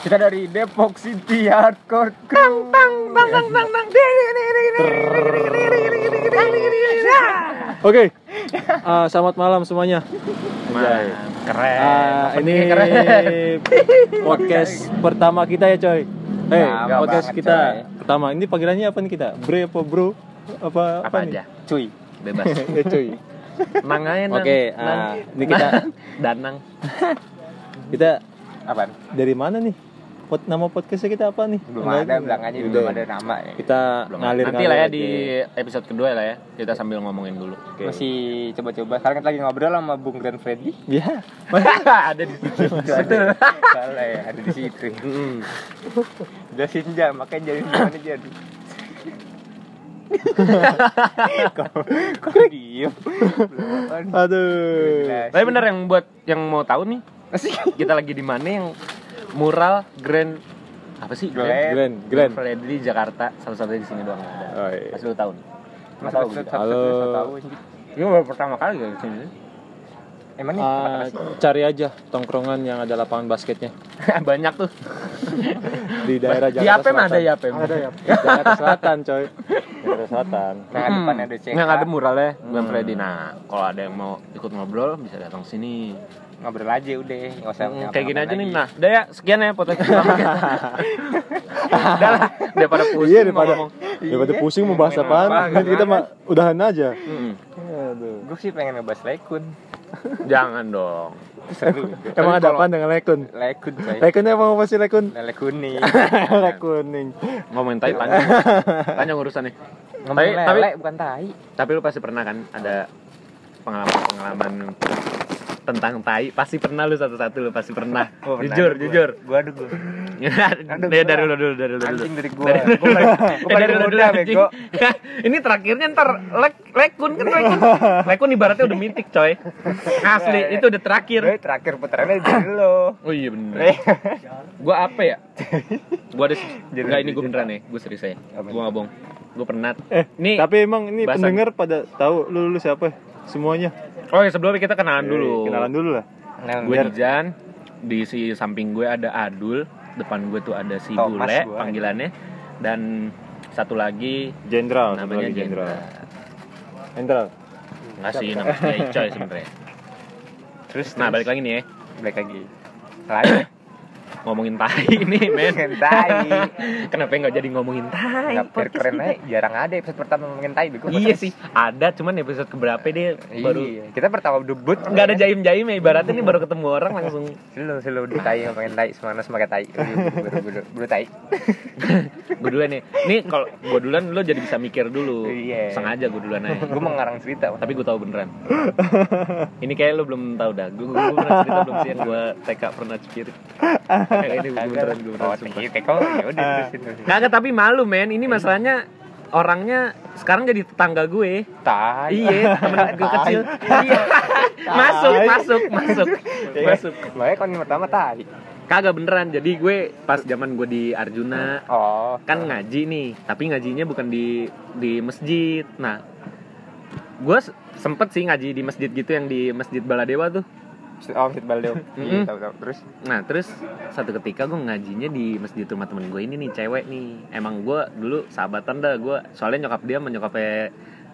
Kita dari Depok City Hardcore Crew. Bang bang bang bang bang Oke. Ah, selamat malam semuanya. Anjay. Keren. Ah, ini podcast pertama kita ya, coy. Hey, podcast banget, kita coy. pertama. Ini panggilannya apa nih kita? Bre apa bro? Apa apa nih? aja Cuy. bebas ya, cuy. nang aja nang Oke, Nang. ah, ini kita- Nang. danang Kita Apaan? dari mana nih? Pot nama podcastnya kita apa nih? Belum Enggak, ada, bilang aja belum ada nama ya. Kita belum ngalir nanti lah ya di episode kedua lah ya kita sambil ngomongin dulu Masih coba-coba. Sekarang kita lagi ngobrol sama Bung Grand Freddy. Ya. ada di situ Betul. Salah ya, ada di situ. Udah senja, makanya jadi gimana jadi. kok, kok diem? Aduh. Tapi bener yang buat yang mau tahu nih kita lagi di mana yang mural Grand apa sih Grand. Glenn, Glenn. Freddy Jakarta salah-satunya di sini doang ada Oh, iya. pas lu tahu nih Mas tahu gitu. Halo. ini baru pertama kali ya di sini Emang nih sih? cari aja tongkrongan yang ada lapangan basketnya banyak tuh di daerah di Jakarta ada Selatan. ya Apem Ada ya. Jakarta Selatan, coy. Jakarta Selatan. Nah, depan ada CK. yang ada muralnya Hmm. Grand Freddy nah kalau ada yang mau ikut ngobrol bisa datang sini ngobrol aja udah, nggak usah Hmm, kayak gini aja nih lagi. nah udah ya sekian ya podcast pertama kita udah lah daripada pusing Iya daripada ngomong. daripada Iya. pusing mau bahas apaan? apa, Kan kita mah udahan aja. Aduh. Gue sih pengen ngebahas lekun. jangan dong Seru. Emang ada apaan dengan lekun? lekun coy. Lekunnya emang apa sih lekun? Lele kuning. Lele kuning. ngomongin tai tanya tanya urusannya Ngomongin Tapi- tapi- lele bukan tai. tapi lu pasti pernah kan ada pengalaman pengalaman tentang tai. Pasti pernah lu satu-satu lu pasti pernah. Oh, pernah. jujur Gua- jujur. Gua aduh gua. Aduh, dari dari lu dulu dari lu dulu. Anjing dari gua. Dari- Gua Eh, dari lu dulu anjing. bego. ini terakhirnya ntar lek lekun kan lekun. Lekun ibaratnya udah mitik coy. Asli itu udah terakhir. Gue terakhir putarannya dari lo. oh iya bener. Eh, gua apa ya? Gua ada enggak ini gua beneran nih. Gua serius ya Apa gua nggak bohong gua pernah Eh, Nih, tapi emang ini pendengar pada tahu lu lu siapa? Semuanya. Oh ya sebelumnya kita kenalan dulu. Eh, Kenalan dulu lah. Nah, gue Dijan di si samping gue ada Adul depan gue tuh ada si Thomas Bule gua. panggilannya. Dan satu lagi Jenderal, namanya Jenderal. Jenderal. nggak sih namanya Icoy sebenarnya. Terus nah balik lagi nih ya. Balik lagi. Lagi ngomongin tai nih men ngomongin tai. kenapa nggak jadi ngomongin tai Nggak biar keren aja. Jarang ada episode pertama ngomongin tai. bego. iya sih ada cuman episode keberapa dia baru Iya. Kita pertama debut nggak ada jaim jaim ya ibaratnya nih baru ketemu orang langsung Selalu selalu di tai ngomongin tai semuanya sebagai tai. Buru tai. gue duluan nih nih kalau gue duluan lo jadi bisa mikir dulu Iya. sengaja gue duluan aja Gue mengarang cerita. tapi gue tahu beneran ini kayak lu belum tahu dah gue gue pernah cerita belum sih yang gue TK pernah kayak ini gue beneran gue Oh, beneran sumpah. tai. Kok ya udah terusin. kagak tapi malu men. Ini masalahnya orangnya sekarang jadi tetangga gue. Tai. iya temen gue Tai. kecil iya masuk masuk masuk masuk. Makanya kon pertama tai. kagak beneran. Jadi gue pas zaman gue di Arjuna Oh. kan ngaji nih. Tapi ngajinya bukan di di masjid. Nah gue sempet sih ngaji di masjid gitu yang di masjid Baladewa tuh Oh, Fit Baldeo. Iya, tahu tahu. Terus? Nah terus satu ketika gue ngajinya di masjid rumah temen gue ini nih cewek nih. Emang gue dulu sahabatan dah gue soalnya nyokap dia sama nyokapnya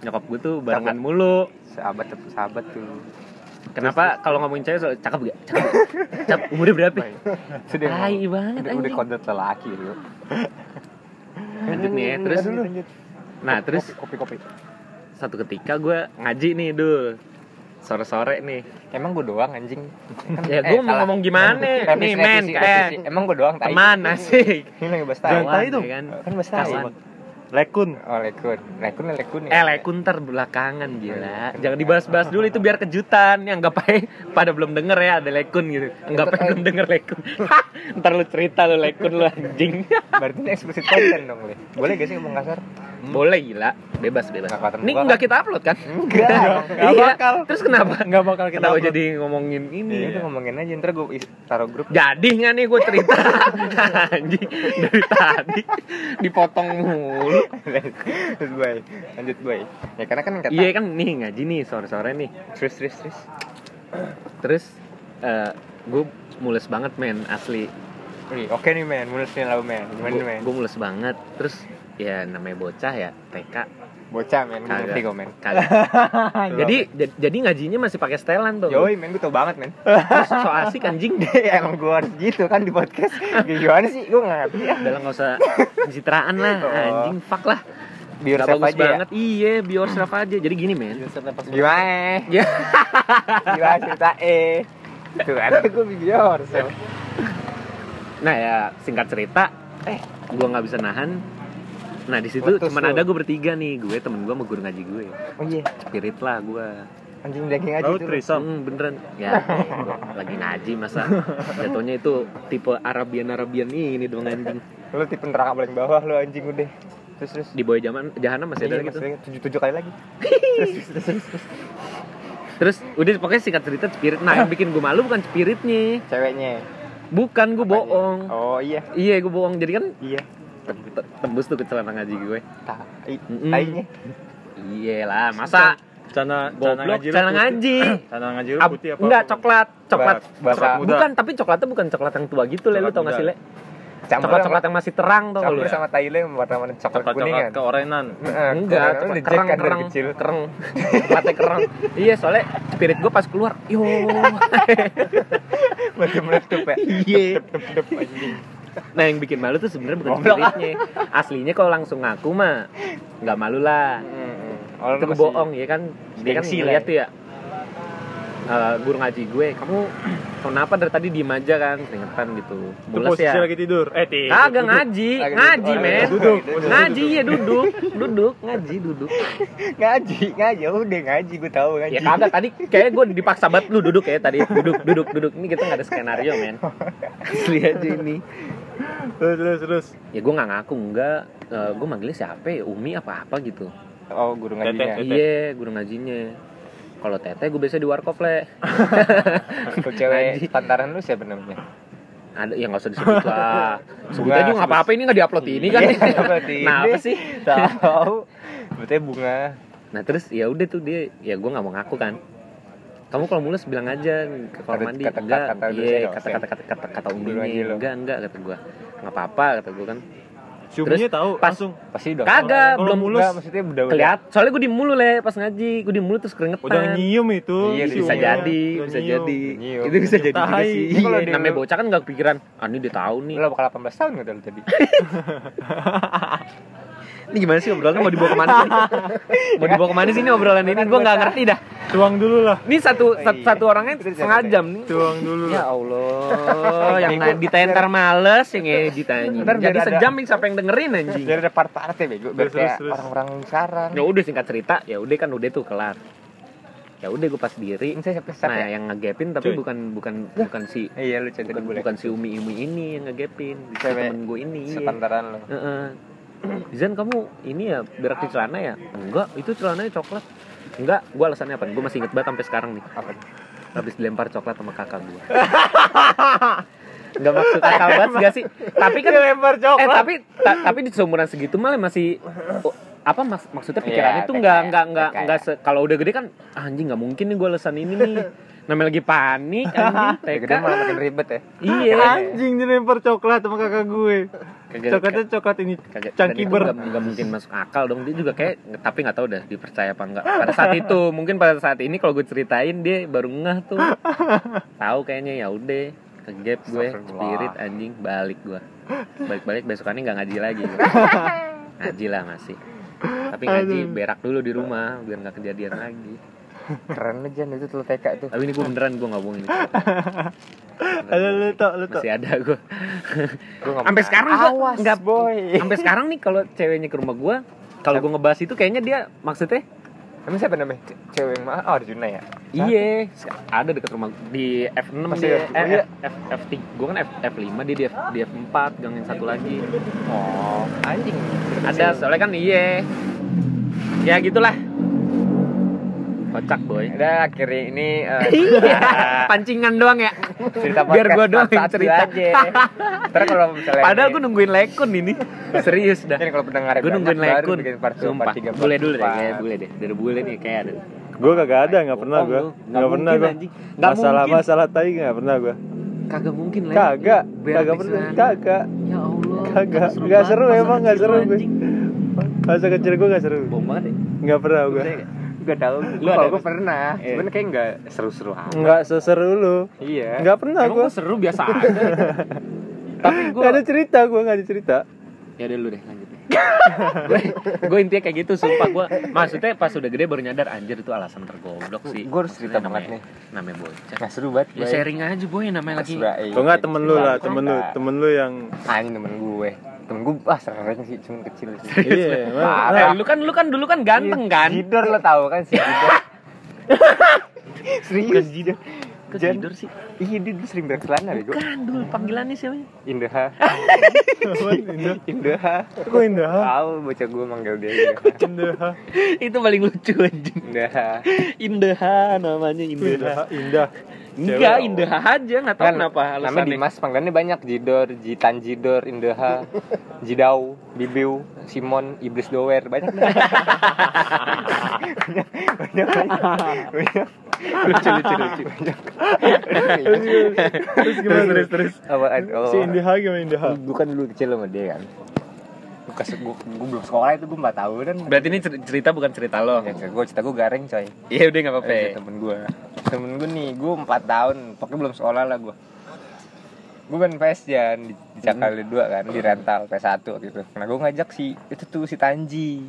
nyokap gue tuh barengan mulu. Sahabat tuh sahabat tuh. kenapa kalau ngomongin cewek soal cakep gak? Cakep cakep. Umurnya berapa? Sudah Tai banget udah, udah kodrat lelaki lu. lanjut nih ya terus? nah terus? kopi kopi. satu ketika gue ngaji nih dul sore-sore nih Emang gue doang anjing. ya Eh, gue mau salah. ngomong gimana Revisi, nih men revisi, kayak. Emang gue doang tai. teman asik Ini lagi bahas tai. Jangan tai dong. ya kan Kan bahas tai. Lekun. Oh, lekun. Lekun lekun ya. Eh, lekun ntar belakangan gila. Jangan dibahas-bahas dulu itu biar kejutan. Yang anggap aja pada belum denger ya ada lekun gitu. Anggap aja belum denger lekun. ntar lu cerita lu lekun lu anjing. Berarti ini eksplisit konten dong, Le. Boleh gak sih ngomong kasar? Boleh gila, bebas bebas. Ini nggak kita upload kan? Enggak. Nggak Iya. bakal. Terus kenapa? Enggak bakal kita Kenapa upload. jadi ngomongin ini? Iya, udah ngomongin aja ntar gue taruh grup. Jadi nggak nih gue cerita anjing dari tadi dipotong mulu. Terus gue lanjut gue. Ya karena kan kata Iya kan nih ngaji nih sore-sore nih. terus terus terus. Terus gue mules banget men asli. Oke nih men, mulus nih lo men. Gimana men? gue mules banget terus ya namanya bocah ya TK Bocah men, gue ngerti kok men. jadi jad- jadi ngajinya masih pakai setelan tuh Yoi men, gue tau banget men. so asik anjing Ya, Emang gue harus gitu kan di podcast. Gimana sih? Gue gak ngerti ya. udah nggak usah pencitraan lah Oh. anjing fuck lah Biar Nggak bagus aja ya. banget iya biar safe aja jadi gini men Gimana? ya Gimana cerita eh? Tuh ada gue biar safe. nah ya singkat cerita eh gua nggak bisa nahan nah di situ lu. ada gue bertiga nih gue temen gue sama guru ngaji gue Oh iya, spirit lah gue anjing daging aja Lalu tuh. trisam. Hmm, beneran ya lagi ngaji masa jatuhnya itu tipe Arabian Arabian ini dong anjing Lu tipe neraka paling bawah lu anjing udah. Terus terus. di bawah zaman jahanam masih ada Iya, gitu tujuh tujuh kali lagi. terus udah pokoknya singkat cerita spirit nah yang bikin gue malu bukan spiritnya Ceweknya. bukan gue bohong Oh iya, iya gue bohong jadi kan iya. Tem- te- tembus tuh ke celana ngaji gue Tai. Tainya. iya lah masa Cana cana goblok ngaji celana ngaji Cana ngaji lu putih apa? enggak coklat coklat coklat. muda. bukan tapi coklatnya bukan coklat yang tua gitu le lu tau gak sih le coklat coklat yang masih terang tau gak lu sama tai lu yang warna-warna coklat Coklat kuning coklat kan. keorenan. Enggak coklat kereng kereng kecil. kereng coklatnya kereng iya soalnya spirit gue pas keluar yo Masih meletup ya. Iya. Nah yang bikin malu tuh sebenarnya bukan spiritnya aslinya kalau langsung ngaku mah nggak malu lah. Lu itu masih- bohong ya kan? Dia kan ngeliat lah tuh ya eh, guru ngaji gue kamu kenapa dari tadi diem aja kan? Keringetan gitu. Posisi ya. lagi tidur. Eh, tidur. kagak Duduk. ngaji. Lagi ngaji duduk. men. Duduk, duduk. ngaji ya duduk. Duduk. Ngaji duduk. Ngaji ngaji. Ya udah ngaji. Gue tahu ngaji. Ya kagak. Tadi kayak gue dipaksa banget. Lu duduk ya tadi. Duduk duduk duduk. Ini kita nggak ada skenario men. Asli aja ini. Terus terus terus. ya gue nggak ngaku enggak Eh, gue manggilnya siapa ya? Umi apa apa gitu. Oh guru ngajinya. Iya guru ngajinya kalau tete gue biasa di warkop le. Tuh cewek pantaran lu siapa namanya? Ada yang nggak usah disebut lah. Sebut aja nggak apa-apa ini nggak diupload ini kan? Iya, berarti nah apa sih? Tahu. Betulnya bunga. Nah terus ya udah tuh dia ya gue nggak mau ngaku kan. Kamu kalau mulus bilang aja ke kamar Kata- mandi. kata- enggak. kata iya dosen, kata dosen. kata kata kata kata Guru uminya ngaji lo. enggak enggak kata gue nggak apa-apa kata gue Ciumnya tahu pas- langsung. pasti udah Kagak, belum mulus Enggak, maksudnya udah udah. Keliat soalnya gue di mulu le pas ngaji gue di mulu terus keringetan. Udah nyium itu. Iya, bisa jadi Udah bisa nyium. jadi. Nyium. itu bisa jadi juga sih. Iya, namanya bocah kan nggak kepikiran ah ini dia tahu nih. Lu bakal 18 tahun nggak lu tadi? Ini gimana sih obrolannya? Mau dibawa ke mana sih? Mau dibawa ke mana sih ini obrolan ini? Gue nggak ngerti dah Tuang dulu lah. ini satu satu, iya. satu orangnya setengah jam nih Tuang dulu Ya lah. Allah, yang Minggu- edit ntar males, yang edit anjing. Ntar Jadi sejam nih siapa yang dengerin anjing. biar ada part-part ya bego kayak orang-orang sekarang Ya udah singkat cerita, ya udah kan udah tuh kelar. Ya udah gue pas diri. ini saya siapa Nah, ya yang ngegapin tapi Cuy. bukan bukan bukan si iya lu cerita bukan, boleh bukan si Umi Umi ini yang ngegapin, si temen gue ini. Sepantaran lo Heeh. Zan kamu ini ya berak di celana ya? Enggak, itu celananya coklat. Enggak, gue alasannya apa? Gue masih inget banget sampai sekarang nih. apa habis dilempar coklat sama kakak gue Gak maksud akal banget gak sih tapi kan lempar eh tapi ta- tapi di seumuran segitu malah masih apa mas- maksudnya pikirannya Iya, tuh nggak nggak nggak nggak kalau udah gede kan ah, anjing nggak mungkin nih gue alasan ini nih. Namanya lagi panik anjing ya TK. gede malah makin ribet ya. Iya. Anjing dilempar coklat sama kakak gue. Kagak- Coklatnya coklat ini kagak dan cangki itu ber. nggak mungkin masuk akal dong. Dia juga kayak tapi nggak tahu dah dipercaya apa enggak pada saat itu mungkin pada saat ini kalau gue ceritain dia baru ngeh tuh. Tahu kayaknya ya udah ke gap gue spirit anjing balik gue balik balik besokannya nggak ngaji lagi. Gue. ngaji lah masih tapi ngaji berak dulu di rumah biar nggak kejadian lagi. Keren aja itu tuh. TK itu tapi ini gue beneran gue nggak bohong ini Ada lu tok, lu tok. masih ada gue sampai sekarang gua awas nggak boy. sampai sekarang nih kalau ceweknya ke rumah gue kalau gue ngebahas itu kayaknya dia maksudnya emang siapa namanya Ce- cewek yang oh Arjuna ya Iya, ada dekat rumah di F6 Pasti dia, F- eh, iya. F, F, F3. Gue kan F, F5 dia di, F, di F4, gang yang satu lagi. oh anjing Ada, soalnya kan iya. Ya gitulah. Kocak boy. udah akhirnya ini eh, Iya, pancingan doang ya. cerita Biar gua doang yang cerita. aja ntar kalau misalnya Padahal ini- gue nungguin lekun ini. Serius dah. Jadi kalau pendengar Gue nungguin lekun. bikin part 2, Sumpah. part 3, Bule dulu deh, kayak bule deh. Dari bule nih kayak ada. Gue kagak ada, nggak pernah gue. Nggak pernah gue. Nggak Masalah mungkin. masalah tai nggak pernah gue. Kagak mungkin lah. Kagak, kagak pernah, kagak. Ya Allah. Kagak. seru Nggak seru, emang nggak seru gue. Masa kecil gue gak seru. Bohong banget ya. Nggak pernah gue. Gak tau Lu Lu ada kalau nggak? gue pernah Iya. Cuman kayak gak seru-seru amat Nggak seseru lu. Iya Nggak pernah Emang gue. gua seru biasa aja. Tapi gue Gak ada cerita gue, gak ada cerita. ya udah lu deh lanjut deh. gue gue intinya kayak gitu sumpah gue maksudnya pas udah gede baru nyadar anjir itu alasan tergoblok sih Gua harus cerita Maksudnya banget namanya- namanya bocah Gak seru banget ya sharing aja boy namanya lagi Sebelah- Kok nggak temen lu lah, temen lu, temen lu yang Anjing temen gue Temen gue, ah sering sih, cuman kecil sih. Iya, Parah. Eh, lu kan lu kan dulu kan ganteng kan? Jidor lo tau kan si Jidor. Bukan Serius jidor jidor sih? Iya dia dulu sering berkelana bego. Bukan dulu panggilannya siapa? Indah Indah. Indah Kok indah? Tahu bocah gue manggil dia Indah Indah. Itu paling lucu anjing. Indah Indah namanya Indah Indah. Enggak Indah aja nggak tahu Kan, kenapa Namanya alasannya Dimas panggilannya banyak Jidor, Jitan Jidor, Indah Jidau, Bibiu, Simon, Iblis Dower Banyak banyak, banyak, banyak, banyak. lucu lucu lucu Terus gimana? Terus, terus. Apaan? Oh. Si Indah gimana Indah? Gue kan dulu kecil sama dia kan Gue belum sekolah itu gue 4 tahunan berarti ini cer- cerita bukan cerita lo Ya, gue cerita gue garing coy iya udah nggak apa-apa Eh, temen gue Temen gue nih, gue 4 tahun Pokoknya belum sekolah lah gue Gue main PS Jan Di, di Cakali 2 kan, di rental PS1 gitu Nah gue ngajak si, itu tuh si Tanji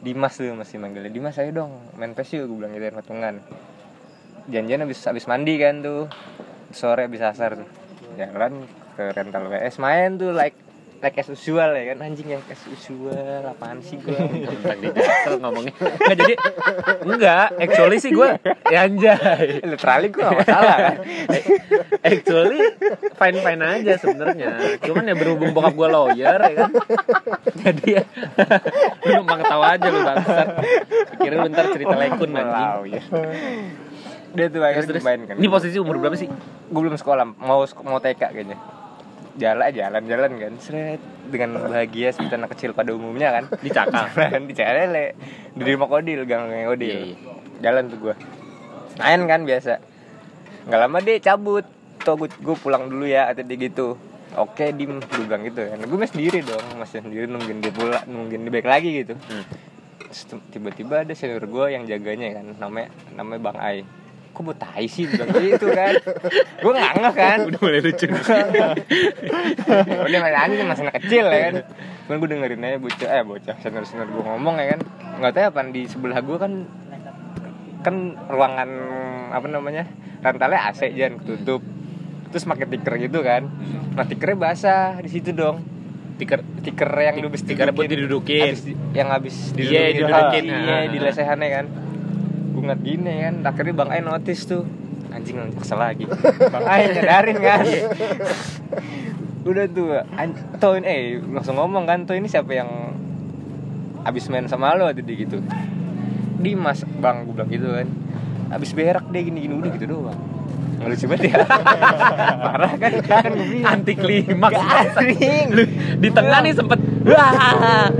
Dimas tuh masih manggilnya. Dimas ayo dong main PS yuk gue bilang gitu kan patungan. Janjian abis, abis mandi kan tuh Sore abis asar tuh. Jalan ke rental PS main tuh like like as usual ya kan? Anjing yang as usual apaan sih gue tentang di Jaksel ngomongnya. Nggak jadi enggak. Actually sih gue ya anjay. Literally gue gak masalah kan? Actually fine fine aja sebenarnya. Cuman ya berhubung bokap gue lawyer ya kan? Jadi ya lu numpang ketawa aja lu bangsat. Pikirnya lu ntar cerita lekun anjing. Wow, ya. Dia tuh akhirnya terus main kan. ini posisi umur berapa sih? Gue belum sekolah, mau mau TK kayaknya. Jalan jalan jalan kan, seret dengan bahagia seperti anak kecil pada umumnya kan. dicakal Jalan di Calele, di rumah Kodil, gang Kodil. Iya, iya. Jalan tuh gue. Main kan biasa. Nggak lama dia cabut. Tuh gue, gue pulang dulu ya, kata dia gitu. Oke, dim, gue bilang gitu kan. Gue masih sendiri dong, masih sendiri nungguin dia pulang, nungguin dia balik lagi gitu. Hmm. Tiba-tiba ada senior gue yang jaganya kan namanya namanya Bang Ai kok mau tai sih? Bilang gitu kan. Gue nggak ngeh kan. Udah mulai lucu. Udah main anjing masih anak kecil ya kan. Kan gue dengerin aja bocah eh bocah senior senior gue ngomong ya kan. Nggak tahu apa di sebelah gue kan kan ruangan apa namanya rantalnya AC jangan tutup terus pakai tiker gitu kan. Nah tikernya basah di situ dong. Tiker stiker yang lu habis Stiker buat didudukin. Habis yang habis Iya, didudukin. didudukin. iya Ah. di lesehannya kan ngeliat gini kan. Akhirnya bang Ai notice tuh anjing kesel lagi. Bang Ai nyadarin kan. Udah tuh an- toh ini eh langsung ngomong kan toh ini siapa yang habis main sama lo? Tadi gitu. Dimas bang gue bilang gitu kan. Habis berak deh gini gini udah gitu doang. Nggak lucu banget ya. Parah kan? Kan anti klimaks. Di tengah nih sempet. Wah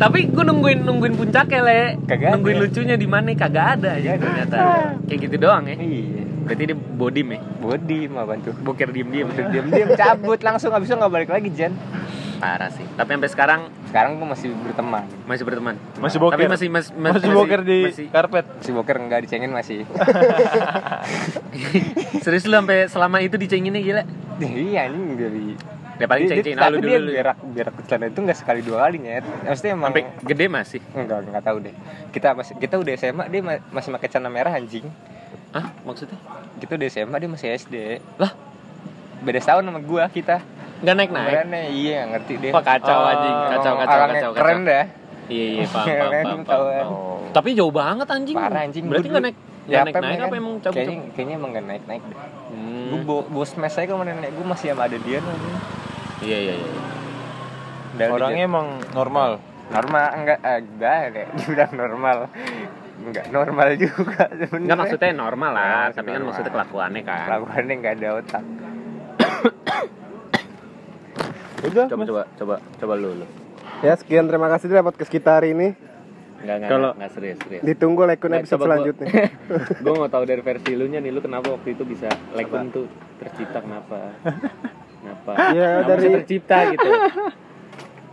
tapi gue nungguin nungguin puncaknya le. Kagak nungguin ada. lucunya di mana? Kagak ada ya ternyata. Kayak gitu doang ya. Iya. Berarti dia bodim ya? Body mah bantu boker diem diem Udah diam-diam cabut langsung habis itu nggak balik lagi Jen. Parah sih. Tapi sampai sekarang sekarang gue masih berteman. Masih berteman? Masih boker. tapi masih mas, mas- Masih boker di masih, karpet. si boker nggak dicengin masih. Serius lu sampai selama itu dicenginnya gila? Iya anjing dari ya paling Dia- dia- tapi lu dia dulu dulu. berak berak celana itu nggak sekali dua kali nyet. Maksudnya emang sampai gede masih? Enggak nggak tahu deh. Kita masih kita udah SMA dia ma- masih pakai celana merah anjing. Ah maksudnya? Kita udah SMA dia masih SD lah? Beda setahun sama gua kita. Nggak naik naik Benerannya, iya ngerti deh. Wah kacau Oh, anjing, kacau kacau Orangnya kacau keren kacau. dah. Iya iya paham paham paham. Oh. Tapi jauh banget anjing. parah anjing. Berarti nggak naik Ya, naik naik apa kan? emang cabut kayaknya, kayaknya emang nggak naik naik deh. Hmm. gue bo bos mes aja kalau nenek gue masih sama ada dia namanya Iya iya iya. Dan Orangnya emang normal. normal enggak eh, enggak deh dibilang normal enggak normal juga sebenarnya Enggak maksudnya normal lah, Normal, tapi kan normal. maksudnya kelakuannya kan. lakuannya enggak ada otak Udah, Coba Mas. coba coba coba lu lu. Ya sekian terima kasih dari podcast kita hari ini. Enggak, enggak, Kalau- enggak serius, serius. Ditunggu lekun Nggak, episode selanjutnya. gue mau tahu dari versi lu nya nih lu kenapa waktu itu bisa Lekun tuh tercipta kenapa kenapa Ya, kenapa dari- bisa tercipta gitu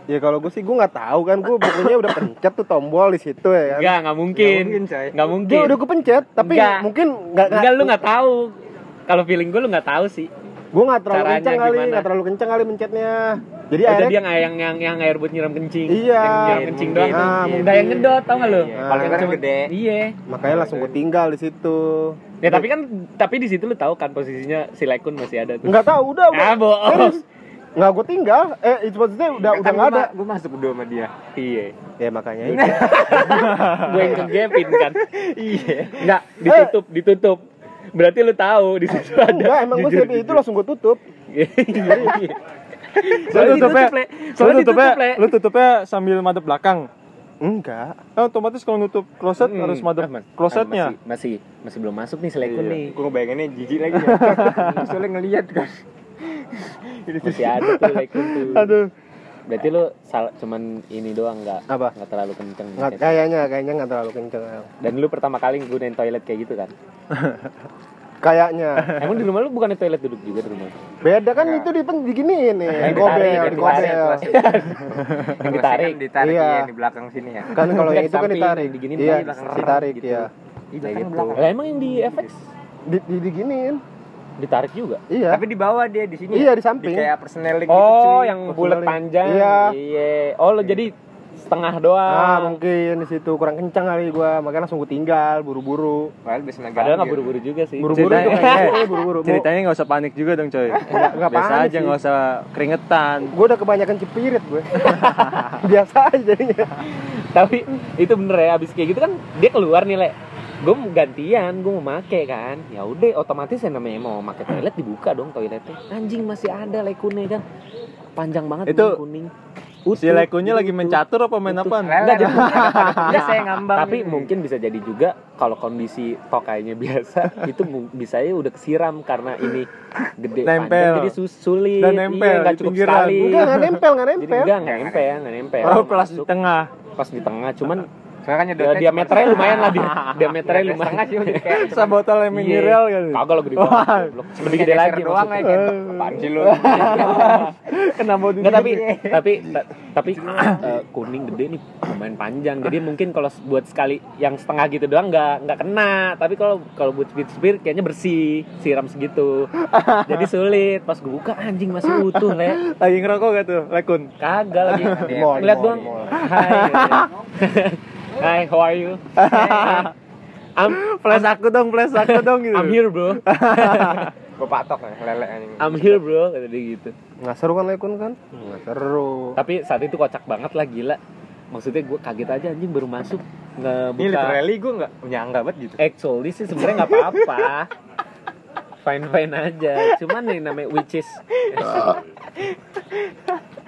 Ya kalau gue sih gue nggak tahu kan gue pokoknya udah pencet tuh tombol di situ ya kan. enggak enggak mungkin Nggak mungkin, coy. enggak Ya mungkin udah gue pencet tapi Nggak. mungkin nggak enggak lu nggak tahu kalau feeling gue lu nggak tahu sih Gue nggak terlalu Caranya kencang kali, nggak terlalu kencang kali mencetnya. Jadi Oh, akhirnya jadi yang yang yang yang air buat nyiram kencing Iya. yang nyiram kencing doang Mungkin. Ah, udah yang ngedot tau gak lu Iya, Ah. Kalau kan gede. iya makanya langsung gue tinggal di situ. ya tapi kan tapi di situ lu tahu kan posisinya si Lekun masih ada tuh Nggak tahu, udah udah. ah bohong Serius. Nggak gue tinggal. Eh itu maksudnya udah udah nggak ada. Gue masuk berdua sama dia. iya Ya makanya itu. gue yang kegepin kan iya nggak ditutup ditutup berarti lu tahu di situ ada Enggak, emang gue itu langsung gue tutup. Iya, iya. Lu Soalnya tutupnya, Soalnya tutupnya, lu tutupnya sambil madep belakang. Enggak. Kan otomatis kalau nutup kloset Hmm. harus madep Ah, Mas. klosetnya. Masih, masih masih belum masuk nih selekun nih Gue ngebayanginnya jijik lagi ya. Soalnya ngeliat kan. masih ada tuh lekun tuh Aduh. berarti lu sal- cuman ini doang nggak Apa? nggak terlalu kenceng Nggak, kayaknya kayaknya nggak terlalu kenceng. dan lu pertama kali gunain toilet kayak gitu kan Kayaknya. emang di rumah lu bukan toilet duduk juga di rumah Beda kan itu di diginiin nih, Yang gobel, ditarik, yang gobel. ditarik. yang ditarik Kan ditarik Iya. iya. di belakang sini ya. Kan kalau yang Yang itu kan samping, ditarik. diginiin Iya, di belakang ditarik gitu. ya. Iya, kayak kan gitu belakang. lah emang yang di FX Di, di diginiin. ditarik juga Iya. Tapi di bawah dia di sini. Iya, ya? di samping. kayak persneling gitu Oh, cuy. yang bulat panjang. Iya. Iya. Oh, lo jadi setengah doang. Ah, mungkin di situ kurang kencang kali gua, makanya langsung gua tinggal buru-buru. Padahal bisa. Padahal buru-buru juga sih. Buru-buru Ceritanya- tuh kayaknya buru-buru. Ceritanya nggak usah panik juga dong coy. Nggak- nggak Biasa panik aja sih. nggak usah keringetan. Gue udah kebanyakan cepirit gue. Biasa aja jadinya. Tapi itu bener ya, abis kayak gitu kan dia keluar nih, Le. Gue mau gantian, gue mau make kan. Ya udah, otomatis yang namanya mau make toilet dibuka dong toiletnya. Anjing masih ada lekune kan. Panjang banget Itu- kuning. Si lekunnya lagi main catur apa main apaan? Enggak jadi Enggak saya ngambang. Tapi mungkin bisa jadi juga kalau kondisi tokainya biasa itu bisa ya udah kesiram karena ini gede Nempel. panjang jadi sus- sulit. Dan nempel iya, nggak di cukup pinggiran. sekali. Enggak, enggak nempel, enggak Jadi nempel. enggak, enggak nempel, enggak nempel. Oh, plus di tengah. pas di tengah, cuman Soalnya kan ya, nyedotnya diameternya lumayan lah, di- diameternya Setengah lumayan. sih udah kayak Sa botol yang mineral kan. Kagak lo gede banget. Lebih gede lagi doang maksudnya. kayak gitu. Apaan sih lu? Nggak, tapi tapi ta- tapi eh, kuning gede nih lumayan panjang jadi mungkin kalau buat sekali yang setengah gitu doang nggak nggak kena tapi kalau kalau buat speed speed kayaknya bersih siram segitu jadi sulit pas gue buka anjing masih utuh le lagi ngerokok gak tuh lekun? kagak lagi ngeliat doang di mall. hai hai how are you I'm Flash aku dong, flash aku dong gitu. I'm here bro Gue patok ya, lele anjing. I'm here bro kata dia gitu Nggak seru kan lekun kan? Nggak seru. tapi saat itu kocak banget lah gila maksudnya gue kaget aja anjing baru masuk Ini ngebuka literally gue nggak nyangka banget gitu. actually sih sebenarnya nggak apa-apa fine fine aja cuman nih namanya which is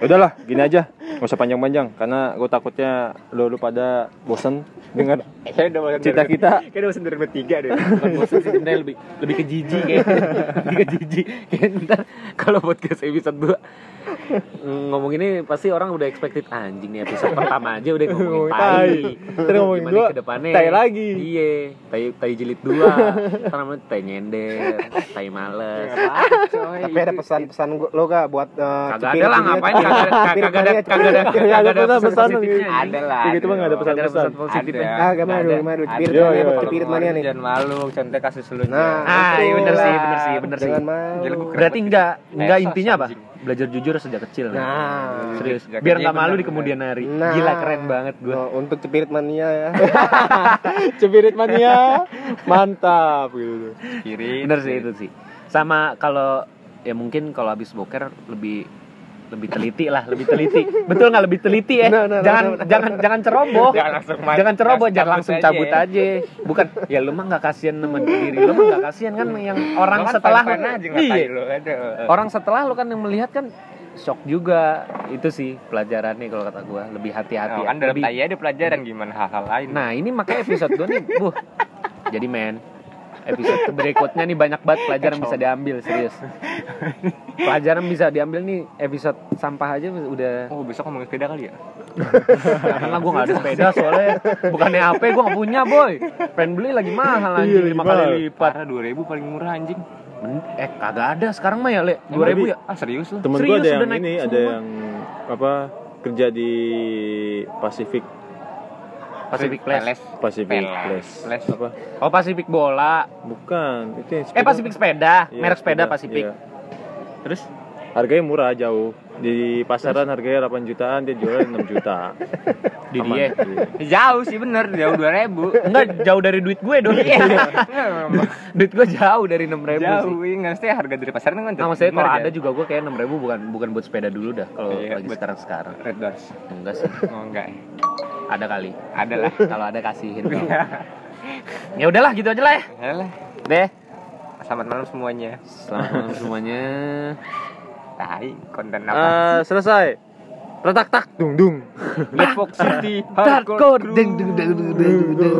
Udahlah, gini aja. Gak usah panjang-panjang karena gue takutnya lo lu pada bosen cita dari- kita. Kayak udah bosan dari bertiga deh. bukan bosan sih sebenarnya lebih lebih ke jijik kayak lebih ke jijik kayak ntar kalau podcast episode 2 ngomong ini pasti orang udah expected anjing nih episode pertama aja udah ngomongin Ngomongin tai. Terus ngomongin dua, ke depannya tai lagi. iya tai tai jilid dua Ntar namanya tai nyender tai males Tapi ada pesan-pesan gua lo gak buat eh, kagak ada lah ngapain kagak ada kagak ada kagak ada mania. kagak ada pesan- Ada lah. Gitu mah ada pesan-pesan. Ada. Ah, gimana dulu, gimana dulu? Cepirit mania nih. Jangan malu, contoh kasus lu. Nah, Ah, iya bener sih, bener sih, bener sih. Berarti enggak enggak Esos, intinya apa? Belajar jujur sejak kecil. Nah. serius. Sejak Biar nggak malu bener, di kemudian hari. Nah. Gila keren banget gue. Oh, untuk cepirit mania ya. Cepirit mania. Mantap gitu. Kiri. Bener sih itu sih. Sama kalau ya mungkin kalau habis boker lebih lebih teliti lah, lebih teliti. Betul nggak lebih teliti ya? Nah, nah, nah, jangan nah, nah. jangan jangan ceroboh. Jangan langsung main. Jangan ceroboh, jangan langsung cabut ya. aja. Bukan, ya lu mah nggak kasihan sama diri lu mah nggak kasihan kan yang orang Lu kan setelah aja Iya. lu. Aduh. orang setelah lu kan yang melihat kan shock juga itu sih pelajarannya kalau kata gua lebih hati-hati Oh, kan dalam lebih ada pelajaran gimana hal-hal lain. nah ini makanya episode 2 nih buh jadi men episode berikutnya nih banyak banget pelajaran bisa diambil serius. Pelajaran bisa diambil nih episode sampah aja udah. Oh besok ngomongin sepeda kali ya? karena gue gak ada sepeda soalnya. Bukannya HP gue gak punya boy. Pengen beli lagi mahal anjing Iya, lima mahal. kali lipat. Parah 2000 paling murah anjing. Men- eh kagak ada sekarang mah ya le? Dua ribu ya? Ah serius lu? Temen gue ada yang ini, ada yang apa kerja di Pacific Pacific Place Pacific. Place. Apa? oh Pacific bola Bukan, itu yang eh Pacific sepeda Iya, merek sepeda Pacific iya. terus Harganya murah jauh. Di pasaran harganya 8 jutaan, dia jual 6 juta. di Aman, dia iya. Jauh sih bener, jauh 2000 enggak jauh dari duit gue dong duit gue jauh dari enam ribu sih Jauh, iya sih harga dari pasaran kan Nah, maksudnya kalau ada ya? juga gue kayak enam ribu bukan bukan buat sepeda dulu dah kalau Iya, lagi buat- sekarang sekarang Red Doors enggak sih Oh enggak? Ada kali Ada lah kalau ada kasihin ya udahlah gitu aja lah ya Yalah. deh Selamat malam semuanya selamat malam semuanya Tai, konten apa? Ah, selesai. Retak tak dung dung. Fox City Hardcore deng deng deng deng deng deng